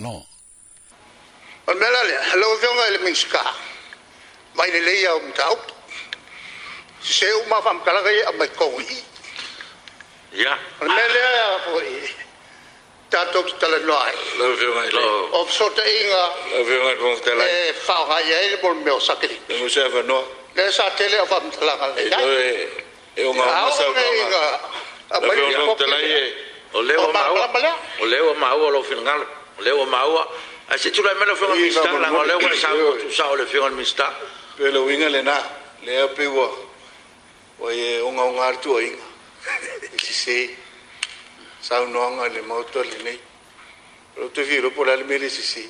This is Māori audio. no. O mela le, hello vonga le minska. Mai le leia um tau. Se eu ma fam kala ga ia mai koi. Ya. O mela ya koi. Ta tok tala no ai. Lo vonga lo. Of so te inga. Lo vonga bon tala. E fa ga ia le bon meu sakri. Mo se va no. Le sa tele of fam tala ga le. E o ma ma sa ga. Lo vonga tala ye. O leo ma o. O leo ma o lo fingalo. le o maua a se tu la melo fo mista la o le o sa tu sa o le fo mista pe lo winga le na le o pe wa o ye o nga o nga tu oi si se sa no nga le moto le nei lo te viro por al mele si si